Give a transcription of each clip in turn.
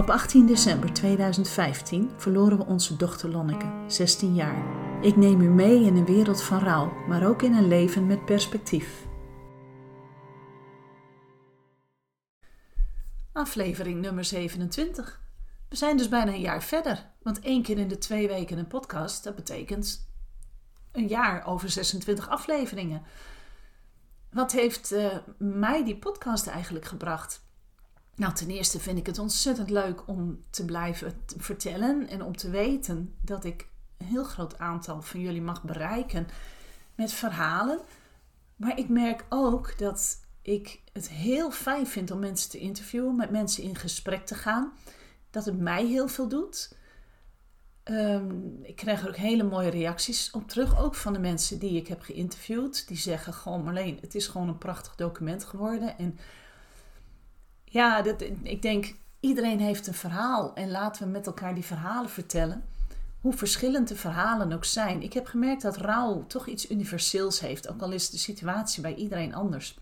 Op 18 december 2015 verloren we onze dochter Lonneke, 16 jaar. Ik neem u mee in een wereld van rouw, maar ook in een leven met perspectief. Aflevering nummer 27. We zijn dus bijna een jaar verder, want één keer in de twee weken een podcast, dat betekent een jaar over 26 afleveringen. Wat heeft eh, mij die podcast eigenlijk gebracht? Nou, ten eerste vind ik het ontzettend leuk om te blijven vertellen en om te weten dat ik een heel groot aantal van jullie mag bereiken met verhalen. Maar ik merk ook dat ik het heel fijn vind om mensen te interviewen, met mensen in gesprek te gaan. Dat het mij heel veel doet. Ehm, ik krijg er ook hele mooie reacties op terug, ook van de mensen die ik heb geïnterviewd. Die zeggen gewoon, Marleen, het is gewoon een prachtig document geworden. En ja, dat, ik denk, iedereen heeft een verhaal. En laten we met elkaar die verhalen vertellen. Hoe verschillend de verhalen ook zijn. Ik heb gemerkt dat rouw toch iets universeels heeft. Ook al is de situatie bij iedereen anders.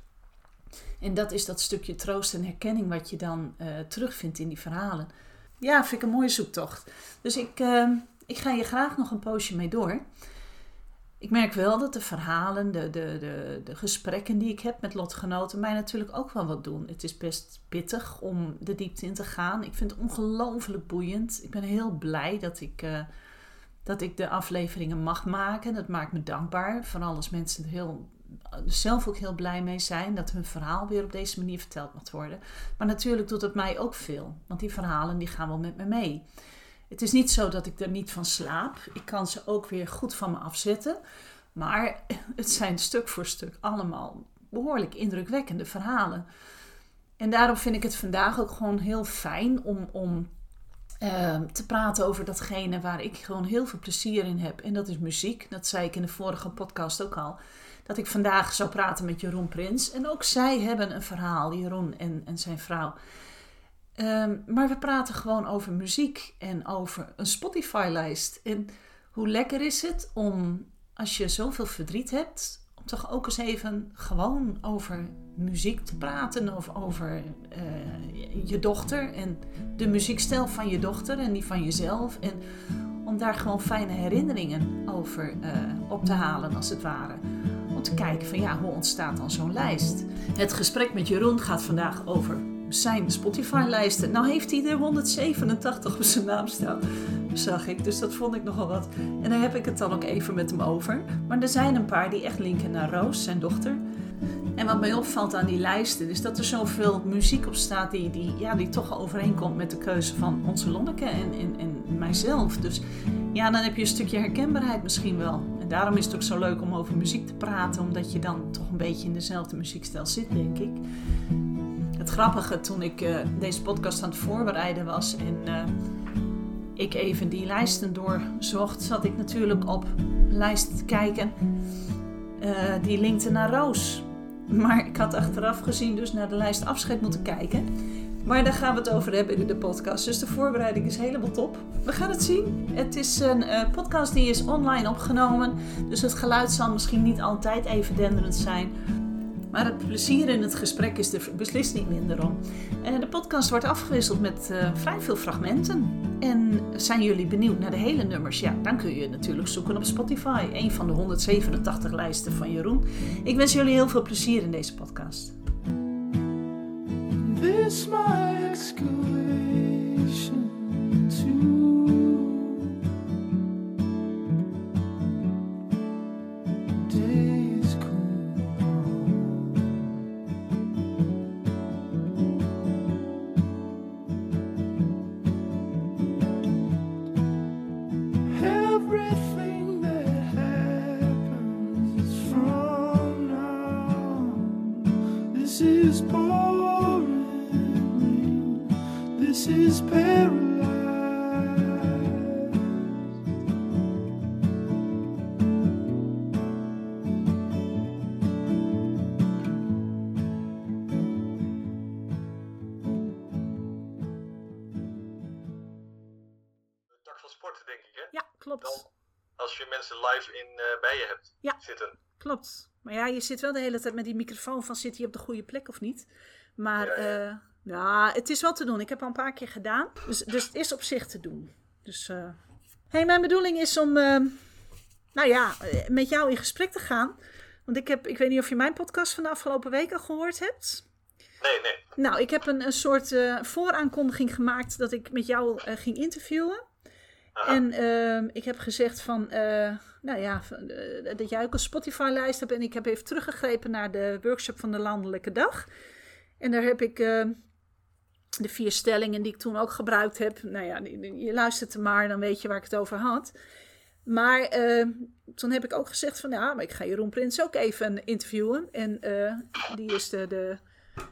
En dat is dat stukje troost en herkenning wat je dan eh, terugvindt in die verhalen. Ja, vind ik een mooie zoektocht. Dus ik, eh, ik ga je graag nog een poosje mee door. Ik merk wel dat de verhalen, de, de, de, de gesprekken die ik heb met lotgenoten mij natuurlijk ook wel wat doen. Het is best pittig om de diepte in te gaan. Ik vind het ongelooflijk boeiend. Ik ben heel blij dat ik, eh, dat ik de afleveringen mag maken. Dat maakt me dankbaar. Vooral als mensen er heel, zelf ook heel blij mee zijn dat hun verhaal weer op deze manier verteld mag worden. Maar natuurlijk doet het mij ook veel. Want die verhalen die gaan wel met me mee. Het is niet zo dat ik er niet van slaap. Ik kan ze ook weer goed van me afzetten. Maar het zijn stuk voor stuk allemaal behoorlijk indrukwekkende verhalen. En daarom vind ik het vandaag ook gewoon heel fijn om, om eh, te praten over datgene waar ik gewoon heel veel plezier in heb. En dat is muziek. Dat zei ik in de vorige podcast ook al. Dat ik vandaag zou praten met Jeroen Prins. En ook zij hebben een verhaal, Jeroen en, en zijn vrouw. Ehm, maar we praten gewoon over muziek en over een Spotify-lijst. En hoe lekker is het om, als je zoveel verdriet hebt, om toch ook eens even gewoon over muziek te praten. Of over eh, je dochter en de muziekstijl van je dochter en die van jezelf. En om daar gewoon fijne herinneringen over eh, op te halen, als het ware. Om te kijken van ja, hoe ontstaat dan zo'n lijst? Het gesprek met Jeroen gaat vandaag over zijn Spotify-lijsten. Nou heeft hij er 187 op zijn naam staan, zag ik. Dus dat vond ik nogal wat. En daar heb ik het dan ook even met hem over. Maar er zijn een paar die echt linken naar Roos, zijn dochter. En wat mij opvalt aan die lijsten is dat er zoveel muziek op staat die, die, ja, die toch overeenkomt met de keuze van onze Lonneke en, en, en mijzelf. Dus ja, dan heb je een stukje herkenbaarheid misschien wel. En daarom is het ook zo leuk om over muziek te praten, omdat je dan toch een beetje in dezelfde muziekstijl zit, denk ik. Grappige toen ik uh, deze podcast aan het voorbereiden was en uh, ik even die lijsten doorzocht, zat ik natuurlijk op lijsten te kijken. Uh, die linkte naar Roos. Maar ik had achteraf gezien dus naar de lijst afscheid moeten kijken. Maar daar gaan we het over hebben in de podcast. Dus de voorbereiding is helemaal top. We gaan het zien. Het is een podcast die is online opgenomen. Dus het geluid zal misschien niet altijd even denderend zijn. Maar het plezier in het gesprek is er beslist niet minder om. En de podcast wordt afgewisseld met uh, vrij veel fragmenten. En zijn jullie benieuwd naar de hele nummers? Ja, dan kun je natuurlijk zoeken op Spotify. Een van de 187 lijsten van Jeroen. Ik wens jullie heel veel plezier in deze podcast. This my excavation denk ik, hè? Ja, klopt. Dan als je mensen live in, eh, bij je hebt Ja. zitten. Klopt. Maar ja, je zit wel de hele tijd met die microfoon van zit hij op de goede plek of niet. Maar Ja, ja, ja het is wel te doen. Ik heb al een paar keer gedaan. Dus, dus het is op zich te doen. Dus, eh hey, mijn bedoeling is om, eh, nou ja, eh, met jou in gesprek te gaan. Want ik heb, ik weet niet of je mijn podcast van de afgelopen week al gehoord hebt. Nee, nee. Nou, ik heb een, een soort eh, vooraankondiging gemaakt dat ik met jou eh, ging interviewen. En ehm, ik heb gezegd van, eh, nou ja, eh, dat jij ook een Spotify-lijst hebt. En ik heb even teruggegrepen naar de workshop van de Landelijke Dag. En daar heb ik eh, de vier stellingen die ik toen ook gebruikt heb. Nou ja, je luistert er maar, dan weet je waar ik het over had. Maar eh, toen heb ik ook gezegd van, ja, maar ik ga Jeroen Prins ook even interviewen. En eh, die is de, de,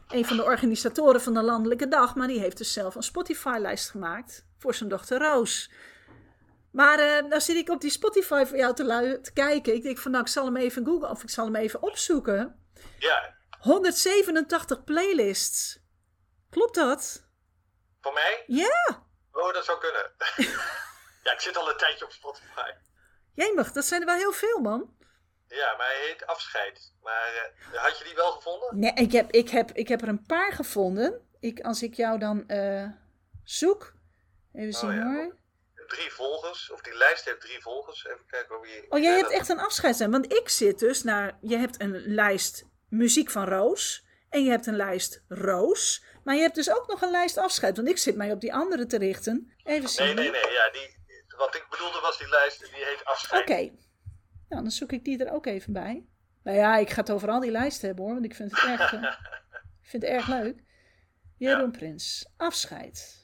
een van de organisatoren van de Landelijke Dag. Maar die heeft dus zelf een Spotify-lijst gemaakt voor zijn dochter Roos. Maar eh nou zit ik op die Spotify voor jou te, te kijken. Ik denk van, nou, ik zal hem even googlen of ik zal hem even opzoeken. Ja, 187 playlists. Klopt dat? voor mij? Ja. Oh, dat zou kunnen. ja, ik zit al een tijdje op Spotify. Jemig, dat zijn er wel heel veel, man. Ja, maar hij heet Afscheid. Maar eh, had je die wel gevonden? Nee, ik heb, ik heb, ik heb er een paar gevonden. Ik, als ik jou dan eh, zoek. Even zien ja. hoor. Drie volgers, of die lijst heeft drie volgers. Even kijken wie. Oh, jij Ja, hebt echt een afscheid. Want ik zit dus naar. Je hebt een lijst muziek van Roos. En je hebt een lijst Roos. Maar je hebt dus ook nog een lijst afscheid. Want ik zit mij op die andere te richten. Even zien. Nee, nee, nee. Ja, die, wat ik bedoelde was die lijst, die heet Afscheid. Oké. Nou, dan zoek ik die er ook even bij. Nou ja, ik ga het over al die lijsten hebben hoor. Want ik vind het erg, ik vind het erg leuk. Jeroen Prins. Afscheid.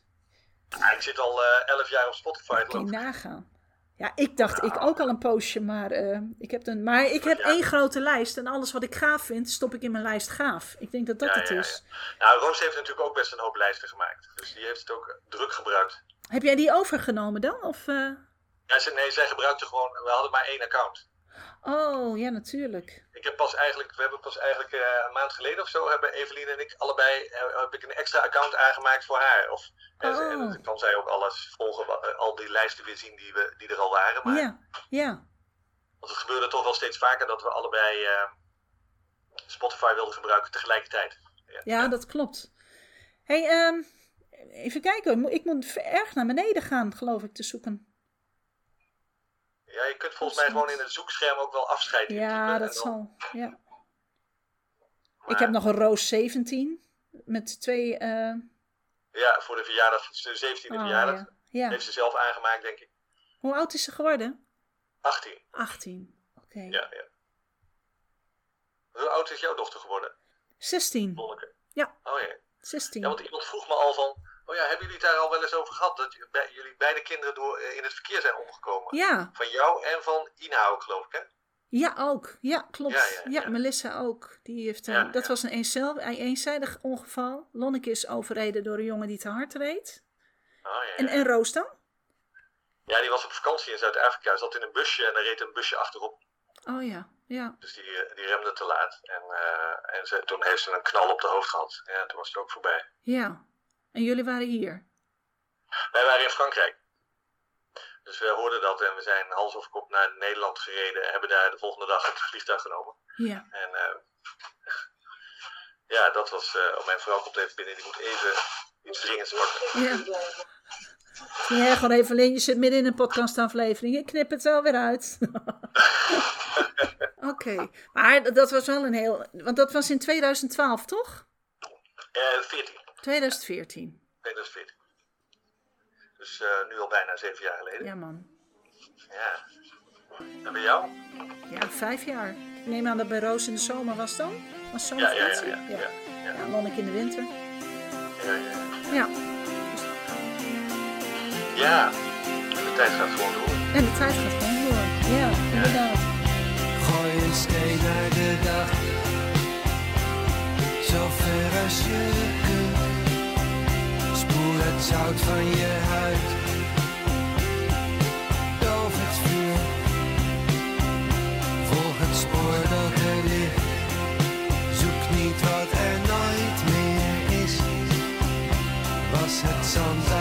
Ja, ik zit al eh, elf jaar op Spotify. Kun je geloof ik. nagaan. Ja, ik dacht ik ook al een poosje, maar, eh, ik, heb een, maar ik heb Ja. één grote lijst. En alles wat ik gaaf vind, stop ik in mijn lijst gaaf. Ik denk dat dat Ja, het is. Nou, Roos heeft natuurlijk ook best een hoop lijsten gemaakt. Dus die heeft het ook druk gebruikt. Heb jij die overgenomen dan? Of, eh, Ja, ze, nee, zij gebruikte gewoon. We hadden maar één account. Oh, ja, natuurlijk. Ik heb pas eigenlijk, we hebben pas eigenlijk eh, een maand geleden of zo, hebben Evelien en ik allebei, eh, heb ik een extra account aangemaakt voor haar. Of, en, ze- en Oh. dan kan zij ook alles volgen, eh, al die lijsten weer zien die, we, die er al waren. Maar, Ja, ja. Want het gebeurde toch wel steeds vaker dat we allebei Spotify wilden gebruiken tegelijkertijd. Ja, dat klopt. hey, ehm, even kijken. Ik moet erg naar beneden gaan, geloof ik, te zoeken. Ja, je kunt volgens mij gewoon in het zoekscherm ook wel afscheid Ja, dat dan- zal. Ja. Ik heb nog een Roos 17 met twee. eh, Ja, voor de verjaardag, de 17e oh, verjaardag. ja. ja. Heeft ze zelf aangemaakt, denk ik. Hoe oud is ze geworden? 18. 18. Oké. Ja, ja. Hoe oud is jouw dochter geworden, 16. Lonneke? Ja. Oh ja. 16. Ja, want iemand vroeg me al van, oh ja, hebben jullie het daar al wel eens over gehad? Dat jullie beide kinderen door, eh, in het verkeer zijn omgekomen. Ja, Van jou en van Ina ook, geloof ik, hè? ja, ook. Ja, klopt. Ja, Ja, ja, ja. Melissa ook. Die heeft, eh, Ja, dat was een een eenzijdig ongeval. Lonneke is overreden door een jongen die te hard reed. Oh, ja, En, en Roos dan? ja, die was op vakantie in Zuid-Afrika. Zat in een busje en er reed een busje achterop. Oh ja, ja. Dus die, eh, die remde te laat. En, en ze, toen heeft ze een knal op de hoofd gehad. Ja, toen was het ook voorbij. Ja. En jullie waren hier? Wij waren in Frankrijk. Dus we hoorden dat en we zijn hals over kop naar Nederland gereden. En hebben daar de volgende dag het vliegtuig genomen. Ja. En eh, ja, dat was. oh, mijn vrouw komt even binnen, die moet even iets dringends pakken. Ja. Ja, gewoon even alleen, je zit midden in een podcastaflevering. Ik knip het wel weer uit. Oké, maar dat- dat was wel een heel... Want dat was in 2012, toch? Eh 14. 2014. 2014. Dus eh, nu al bijna zeven jaar geleden. Ja, man. Ja. En bij jou? Ja, vijf jaar. Ik neem aan dat bij Roos in de zomer was dan? Was Ja, ja, ja. ja, ja, ja, Ja, in de winter. ja, ja. Ja, Ja, de tijd gaat gewoon door. en de tijd gaat gewoon door. Ja, inderdaad. Gooi een steen naar de dag, zo ver als je zout van je huid, doof het vuur. Volg het spoor dat er ligt, zoek niet wat er nooit meer is. Was het zand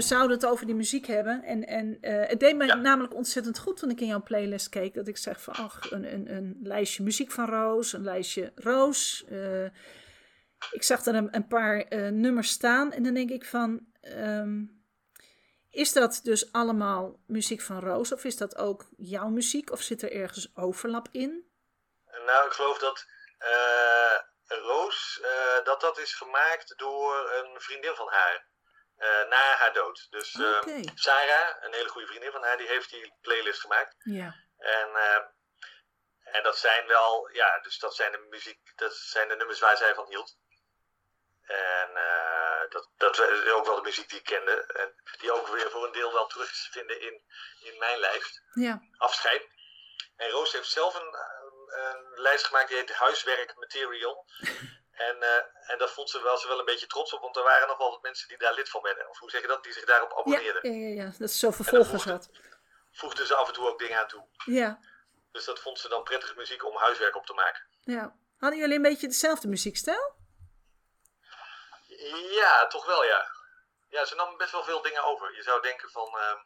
we zouden het over die muziek hebben. En, en eh, het deed mij Ja. namelijk ontzettend goed toen ik in jouw playlist keek. Dat ik zeg van, ach, een, een, een lijstje muziek van Roos, een lijstje Roos. eh, ik zag er een, een paar eh, nummers staan en dan denk ik van... ehm, is dat dus allemaal muziek van Roos of is dat ook jouw muziek? Of zit er ergens overlap in? Nou, ik geloof dat Roos, dat dat is gemaakt door een vriendin van haar. Eh, na haar dood. Dus eh. Sarah, een hele goede vriendin van haar, die heeft die playlist gemaakt. Ja. En, eh, en dat zijn wel, ja, dus dat zijn de muziek, dat zijn de nummers waar zij van hield. En dat, dat is ook wel de muziek die ik kende. En die ook weer voor een deel wel terug te vinden in, in mijn lijst. Ja. Afscheid. En Roos heeft zelf een, een lijst gemaakt die heet Huiswerk Material. En, eh, en dat vond ze wel, ze wel een beetje trots op, want er waren nog wel wat mensen die daar lid van werden. Of hoe zeg je dat? Die zich daarop abonneerden. ja, ja, ja, dat is zo vervolgens had. Voegden ze af en toe ook dingen aan toe. Ja, Dus dat vond ze dan prettige muziek om huiswerk op te maken. ja. Hadden jullie een beetje dezelfde muziekstijl? Ja, toch wel ja. Ja, ze nam best wel veel dingen over. Je zou denken van... ehm,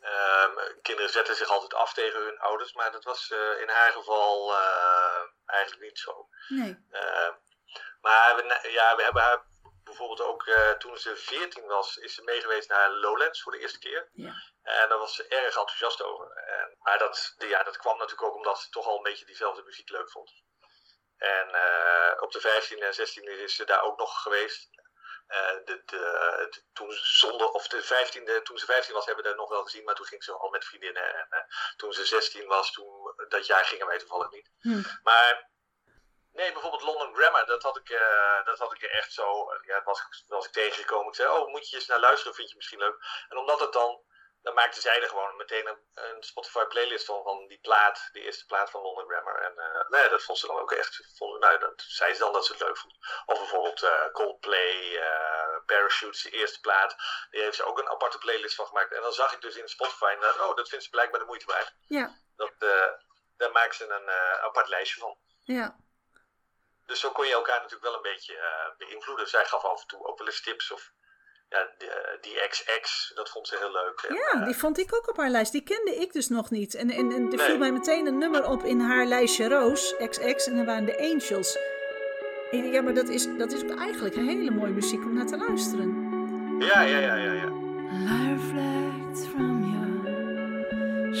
ehm, kinderen zetten zich altijd af tegen hun ouders, maar dat was eh, in haar geval eh, eigenlijk niet zo. Nee. Maar we, ja, we hebben haar bijvoorbeeld ook eh, toen ze 14 was, is ze meegeweest naar Lowlands voor de eerste keer. Ja. En daar was ze erg enthousiast over. En, maar dat, ja, dat kwam natuurlijk ook omdat ze toch al een beetje diezelfde muziek leuk vond. En eh, op de 15e en 16e is ze daar ook nog geweest. Eh, de, de, de- toen zonder, of de 15e, toen ze 15 was, hebben we haar nog wel gezien, maar toen ging ze al met vriendinnen. En toen ze 16 was, toen, dat jaar gingen wij toevallig niet. Hm. Maar nee, bijvoorbeeld London Grammar, dat had ik, eh, dat had ik echt zo, eh, ja, was, was ik tegengekomen. Ik zei, oh, moet je eens naar luisteren, vind je misschien leuk. En omdat het dan, dan maakte zij er gewoon meteen een, een Spotify playlist van, van die plaat, die eerste plaat van London Grammar. En eh, nee, dat vond ze dan ook echt, vond, nou, dat zei ze dan dat ze het leuk vond. Of bijvoorbeeld Coldplay, Parachutes, de eerste plaat, die heeft ze ook een aparte playlist van gemaakt. En dan zag ik dus in Spotify, oh, dat vindt ze blijkbaar de moeite waard. Ja, Dat, daar maakt ze een apart lijstje van. ja. Dus zo kon je elkaar natuurlijk wel een beetje eh, beïnvloeden. Zij gaf af en toe ook wel eens tips. Of ja, die, die XX, dat vond ze heel leuk. En, Ja, eh, die vond ik ook op haar lijst. Die kende ik dus nog niet. En, en, en er Nee. viel mij meteen een nummer op in haar lijstje Roos, XX, en dan waren de Angels. En ja, maar dat is, dat is ook eigenlijk een hele mooie muziek om naar te luisteren. ja, ja, ja, ja, ja. From your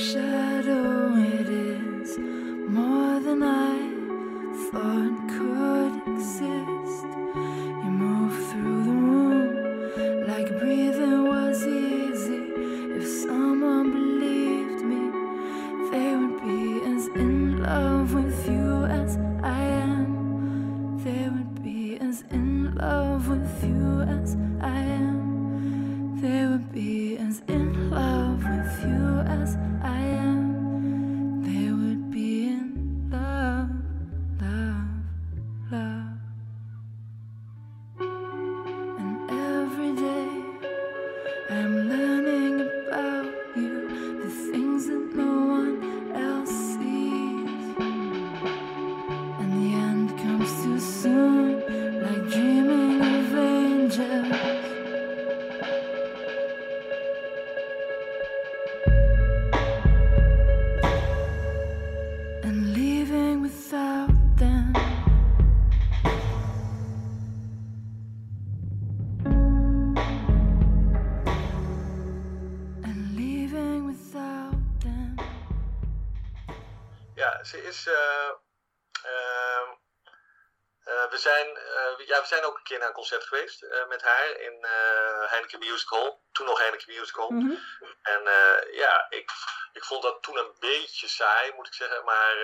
geweest eh, met haar in eh, Heineken Music Hall. Toen nog Heineken Music Hall. Mhm. En eh, ja, ik, ik vond dat toen een beetje saai, moet ik zeggen. Maar,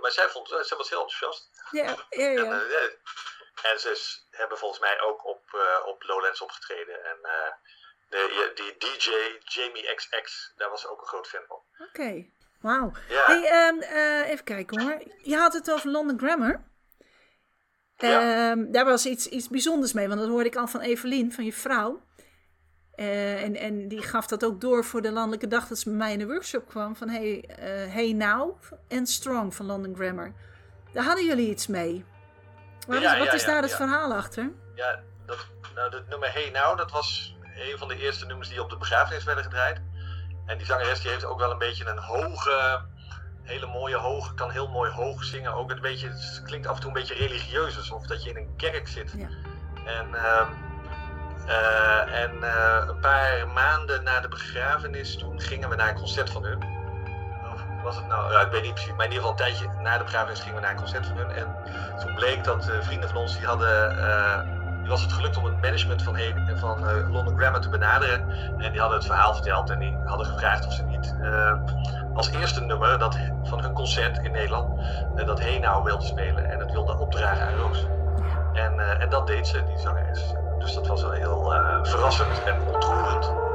maar zij, vond, zij was heel enthousiast. Ja, ja, En, ja. ja. en ze hebben volgens mij ook op, op Lowlands opgetreden. En de, die DJ Jamie XX, daar was ze ook een groot fan van. Oké, wauw. Ja. Hey, ehm, eh, even kijken hoor. Je had het over London Grammar. Ja. Ehm, daar was iets, iets bijzonders mee, want dat hoorde ik al van Evelien, van je vrouw. Eh, en, en die gaf dat ook door voor de landelijke dag dat ze bij mij in de workshop kwam. Van hey, eh, hey Now en Strong van London Grammar. Daar hadden jullie iets mee. Wat Ja, is, wat ja, is daar het verhaal achter? Ja, dat, nou, het nummer Hey Nou, dat was een van de eerste nummers die op de begrafenis werden gedraaid. En die zangeres die heeft ook wel een beetje een hoge, hele mooie hoge, kan heel mooi hoog zingen. Ook een beetje, het klinkt af en toe een beetje religieus, alsof dat je in een kerk zit. Ja. En, ehm, eh, en eh, een paar maanden na de begrafenis, toen gingen we naar een concert van hun. Of was het nou, ja, ik weet niet precies, maar in ieder geval een tijdje na de begrafenis gingen we naar een concert van hun. En toen bleek dat eh, vrienden van ons, die hadden, die was het gelukt om het management van, van London Grammar te benaderen. En die hadden het verhaal verteld en die hadden gevraagd of ze niet als eerste nummer dat, van hun concert in Nederland, eh, dat Hey Nou wilde spelen. En het wilde opdragen aan Roos. En, eh, en dat deed ze, die zangeres. Dus dat was wel heel eh, verrassend en ontroerend.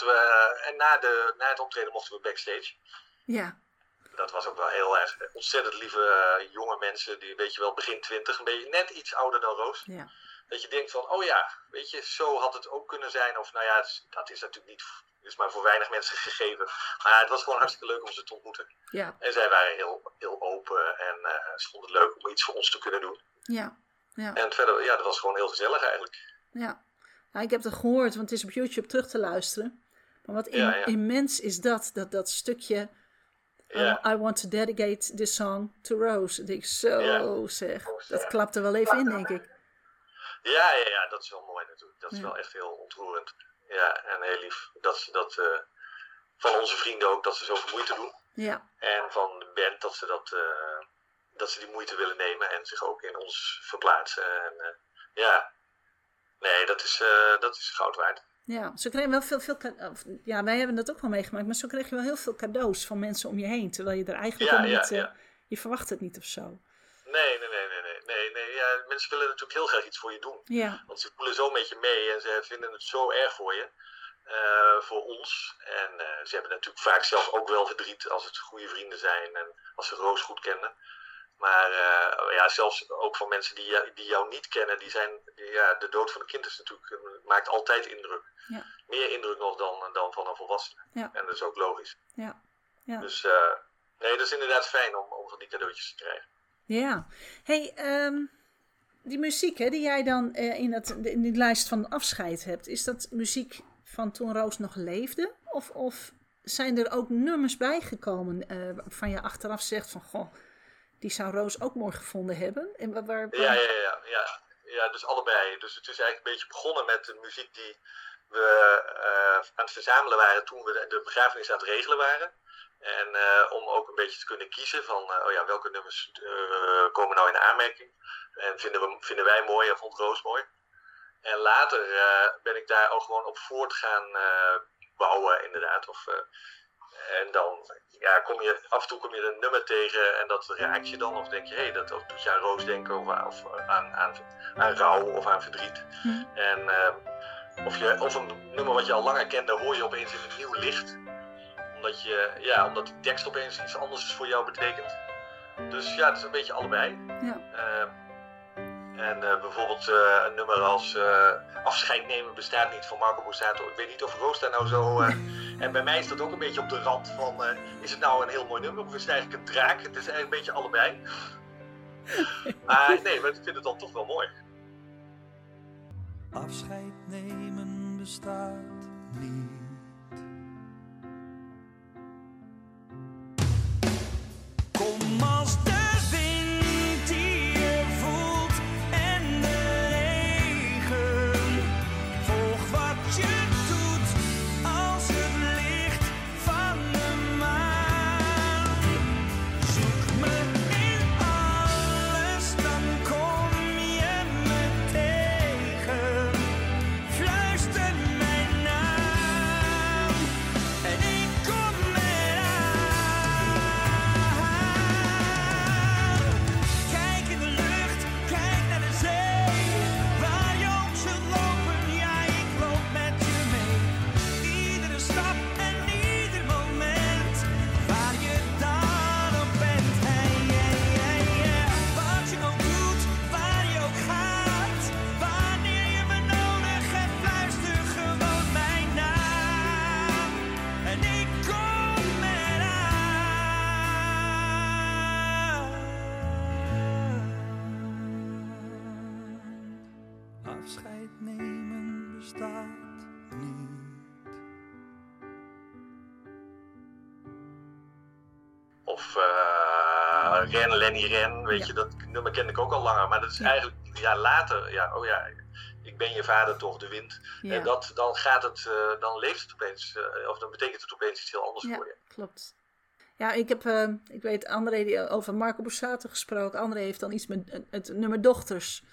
Mochten we, eh, en na, de, na het optreden mochten we backstage. Ja, Dat was ook wel heel erg ontzettend lieve eh, jonge mensen, die weet je wel begin twintig, een beetje net iets ouder dan Roos. ja. Dat je denkt van, oh ja, weet je, zo had het ook kunnen zijn. Of nou ja, is- dat is natuurlijk niet, is maar voor weinig mensen gegeven. Maar het was gewoon hartstikke leuk om ze te ontmoeten. Ja, En zij waren heel, heel open en eh, ze vonden het leuk om iets voor ons te kunnen doen. ja, ja, En verder, ja, dat was gewoon heel gezellig eigenlijk. ja. Nou, ik heb het gehoord, want het is op YouTube terug te luisteren. Maar wat Ja, ja. immens is dat, dat, dat stukje... Ja. I, want to dedicate this song to Rose. Ik denk, zo zeg. Oh, Dat klapt er wel even in, denk ik. Ja, ja, ja, dat is wel mooi natuurlijk. Dat is Ja. wel echt heel ontroerend. Ja, en heel lief dat ze dat eh, van onze vrienden ook, dat ze zoveel moeite doen. Ja, En van de band dat ze, dat, eh, dat ze die moeite willen nemen en zich ook in ons verplaatsen. En, eh, ja, nee, dat is, dat is goud waard. Ja. Zo kregen wel veel, veel Ja, wij hebben dat ook wel meegemaakt. Maar zo kreeg je wel heel veel cadeaus van mensen om je heen. Terwijl je er eigenlijk Ja, niet... eh, ja. Je verwacht het niet of zo. Nee, nee, nee, nee, nee. nee, nee ja, mensen willen natuurlijk heel graag iets voor je doen. Ja, Want ze voelen zo met je mee en ze vinden het zo erg voor je. eh, voor ons. En eh, ze hebben natuurlijk vaak zelf ook wel verdriet als het goede vrienden zijn en als ze Roos goed kennen. Maar eh, ja, zelfs ook van mensen die, jou- die jou niet kennen, die zijn, die- ja, de dood van een kind is natuurlijk, eh, maakt altijd indruk. Ja. Meer indruk nog dan, dan van een volwassene. Ja. En dat is ook logisch. ja, ja. Dus eh, nee, dat is inderdaad fijn om, om van die cadeautjes te krijgen. Ja. hey, ehm, die muziek hè, die jij dan eh, in, het, in die lijst van afscheid hebt, is dat muziek van toen Roos nog leefde? Of, of zijn er ook nummers bijgekomen eh, waarvan je achteraf zegt van, goh, die zou Roos ook mooi gevonden hebben? En waar, waar, Ja, ja, ja, ja, ja, dus allebei. Dus het is eigenlijk een beetje begonnen met de muziek die we eh, aan het verzamelen waren toen we de, de begrafenis aan het regelen waren. En eh, om ook een beetje te kunnen kiezen van, eh, oh ja, welke nummers komen nou in aanmerking. En vinden, we, vinden wij mooi en vond Roos mooi. En later ben ik daar ook gewoon op voort gaan bouwen, inderdaad. Of, en dan ja, kom je, af en toe kom je een nummer tegen en dat raakt je dan. Of denk je, hé, hey, dat doet je aan roos denken of, aan- of aan, aan, aan rouw of aan verdriet. Hm. En eh, of, je, of een nummer wat je al langer kende, hoor je opeens in een nieuw licht. Omdat, je, ja, omdat die tekst opeens iets anders voor jou betekent. Dus ja, het is een beetje allebei. Ja. Eh, en eh, bijvoorbeeld eh, een nummer als Afscheid nemen bestaat niet van Marco Borsato. Ik weet niet of Roos daar nou zo... en bij mij is dat ook een beetje op de rand van... eh, is het nou een heel mooi nummer of is het eigenlijk een draak? Het is eigenlijk een beetje allebei. Maar nee, maar ik vind het dan toch wel mooi. Afscheid nemen bestaat niet. Kom als de Of eh, Ren, Lenny Ren, weet Ja. je, dat nummer kende ik ook al langer. Maar dat is Ja. eigenlijk, ja, later, ja, oh ja, ik ben je vader toch, de wind. Ja. En dat, dan gaat het, eh, dan leeft het opeens, eh, of dan betekent het opeens iets heel anders voor je. klopt. Ja, ik heb, eh, ik weet, André die over Marco Borsato gesproken. André heeft dan iets met het, nummer Dochters.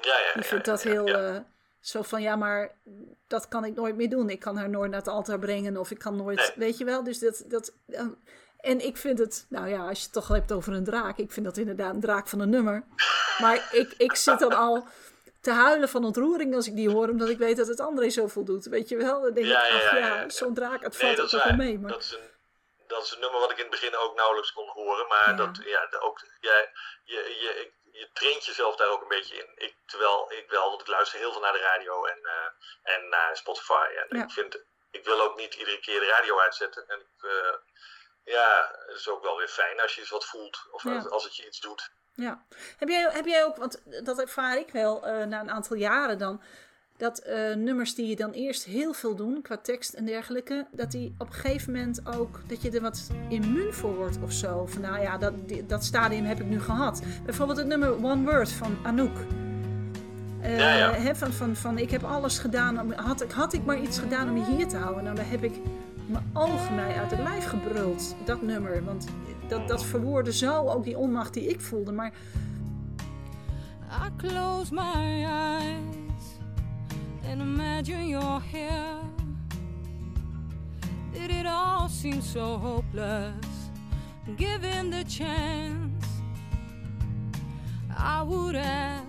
Ja, ja, Die vindt dat heel eh, zo van, ja, maar dat kan ik nooit meer doen. Ik kan haar nooit naar het altaar brengen of ik kan nooit, Nee. weet je wel. Dus dat, dat, eh, en ik vind het, nou ja, als je het toch hebt over een draak. Ik vind dat inderdaad een draak van een nummer. Maar ik, ik zit dan al te huilen van ontroering als ik die hoor, omdat ik weet dat het André zoveel doet. Weet je wel? Dan denk Ja, ik, ja, ach ja, ja, ja, ja. zo'n draak, het Nee, valt is nog wel mee. Maar... Dat is, een, dat is een nummer wat ik in het begin ook nauwelijks kon horen. Maar dat, ja, ook, ja, je, je, ik- je traint jezelf daar ook een beetje in. Ik, terwijl ik wel, want ik luister heel veel naar de radio en, eh, en naar Spotify. En ik, vind, ik wil ook niet iedere keer de radio uitzetten. En ik, eh, ja, het is ook wel weer fijn als je eens wat voelt. Of Ja. als, het je iets doet. Ja. Heb jij, heb jij ook, want dat ervaar ik wel eh, na een aantal jaren dan, dat eh, nummers die je dan eerst heel veel doen, qua tekst en dergelijke, dat die op een gegeven moment ook, dat je er wat immuun voor wordt of zo. Van nou ja, dat, dat stadium heb ik nu gehad. Bijvoorbeeld het nummer One Word van Anouk. Eh, Ja, ja. van, van, van ik heb alles gedaan, om, had, ik, had ik maar iets gedaan om je hier te houden. Nou, daar heb ik mijn ogen mij uit het lijf gebruld, dat nummer. Want dat, dat verwoordde zo ook die onmacht die ik voelde. Maar I close my eyes and imagine you're here. Did it all seem so hopeless? Given the chance, I would ask,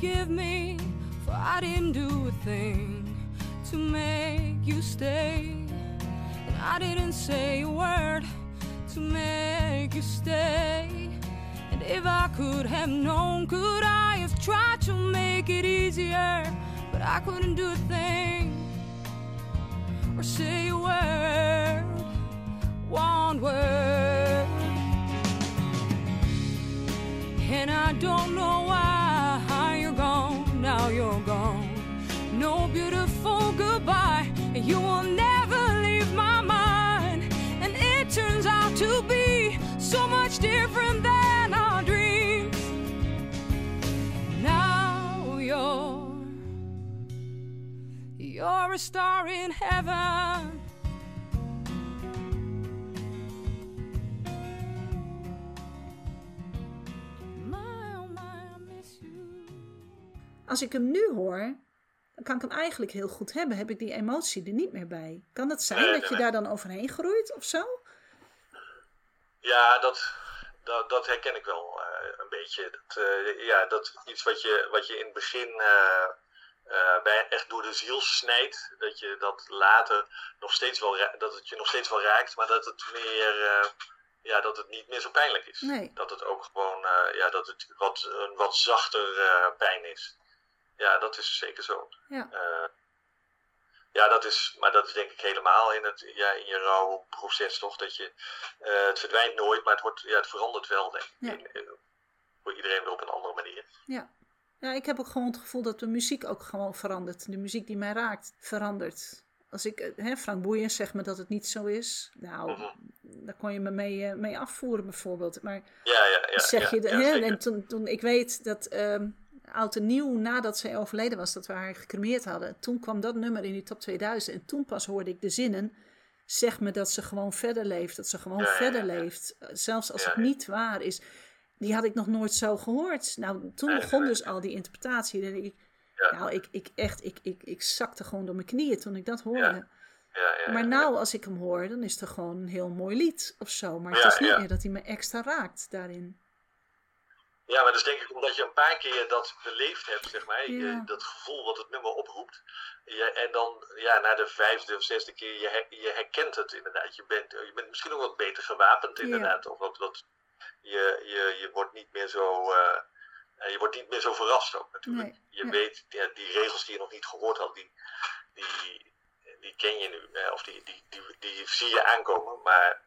forgive me, for I didn't do a thing to make you stay. And I didn't say a word to make you stay. And if I could have known, could I have tried to make it easier? But I couldn't do a thing or say a word, one word. And I don't know why you're gone. No beautiful goodbye, you will never leave my mind. And it turns out to be so much different than our dreams. Now you're you're a star in heaven. Als ik hem nu hoor, kan ik hem eigenlijk heel goed hebben. Heb ik die emotie er niet meer bij. Kan het zijn Nee, dat nee, je daar dan overheen groeit of zo? Ja, dat, dat, dat herken ik wel eh, een beetje. Dat, eh, ja, dat iets wat je, wat je in het begin eh, bij, echt door de ziel snijdt, dat je dat later nog steeds wel, dat het je nog steeds wel raakt, maar dat het meer, ja, dat het niet meer zo pijnlijk is. Nee. Dat het ook gewoon, ja, dat het wat, een wat zachter pijn is. Ja, dat is zeker zo. Ja. Eh, ja, dat is, maar dat is denk ik helemaal in, het, ja, in je rouwproces toch? Dat je, eh, het verdwijnt nooit, maar het, wordt, ja, het verandert wel, denk ik. Ja. In- in- voor iedereen weer op een andere manier. Ja. ja, ik heb ook gewoon het gevoel dat de muziek ook gewoon verandert. De muziek die mij raakt, verandert. Als ik, eh, hè, Frank Boeien zegt me dat het niet zo is. Nou, Mhm. daar kon je me mee, mee afvoeren bijvoorbeeld. Maar Ja, ja, ja. zeg je, de, hè, en toen, toen ik weet dat ehm, oud en nieuw, nadat zij overleden was, dat we haar gecremeerd hadden, toen kwam dat nummer in die top 2000 en toen pas hoorde ik de zinnen. Zeg me dat ze gewoon verder leeft, dat ze gewoon Ja, verder ja, ja. leeft. Zelfs als het niet waar is. Die had ik nog nooit zo gehoord. Nou, toen begon dus al die interpretatie. En ik, Ja. Nou, ik, ik echt, ik, ik, ik zakte gewoon door mijn knieën toen ik dat hoorde. Maar nou, als ik hem hoor, dan is het gewoon een heel mooi lied of zo. Maar het is niet meer dat hij me extra raakt daarin. Ja, maar dat is denk ik omdat je een paar keer dat beleefd hebt, zeg maar. Ja. dat gevoel wat het nummer oproept. En dan, ja, na de vijfde of zesde keer, je, her- je herkent het inderdaad. Je bent, je bent misschien ook wat beter gewapend, Ja. inderdaad. Of wat, wat, je, je, je wordt niet meer zo... eh, je wordt niet meer zo verrast ook natuurlijk. Nee, Je weet, ja, die regels die je nog niet gehoord had, die, die, die ken je nu. eh, Of die, die, die, die zie je aankomen. Maar,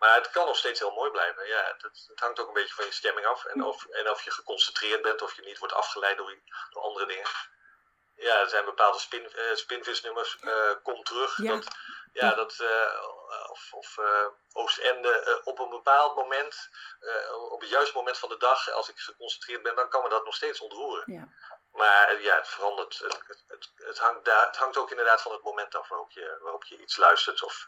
maar het kan nog steeds heel mooi blijven. Ja, het, het hangt ook een beetje van je stemming af. En of, en of je geconcentreerd bent, of je niet wordt afgeleid door, door andere dingen. Ja, er zijn bepaalde spin, eh, spinvisnummers. eh kom terug. Ja. Dat, ja, dat, eh, of, of Oostende op een bepaald moment, op het juiste moment van de dag, als ik geconcentreerd ben, dan kan me dat nog steeds ontroeren. Ja. Maar ja, het verandert. Het, het, het, het hangt daar, het hangt ook inderdaad van het moment af waarop je, waarop je iets luistert. Of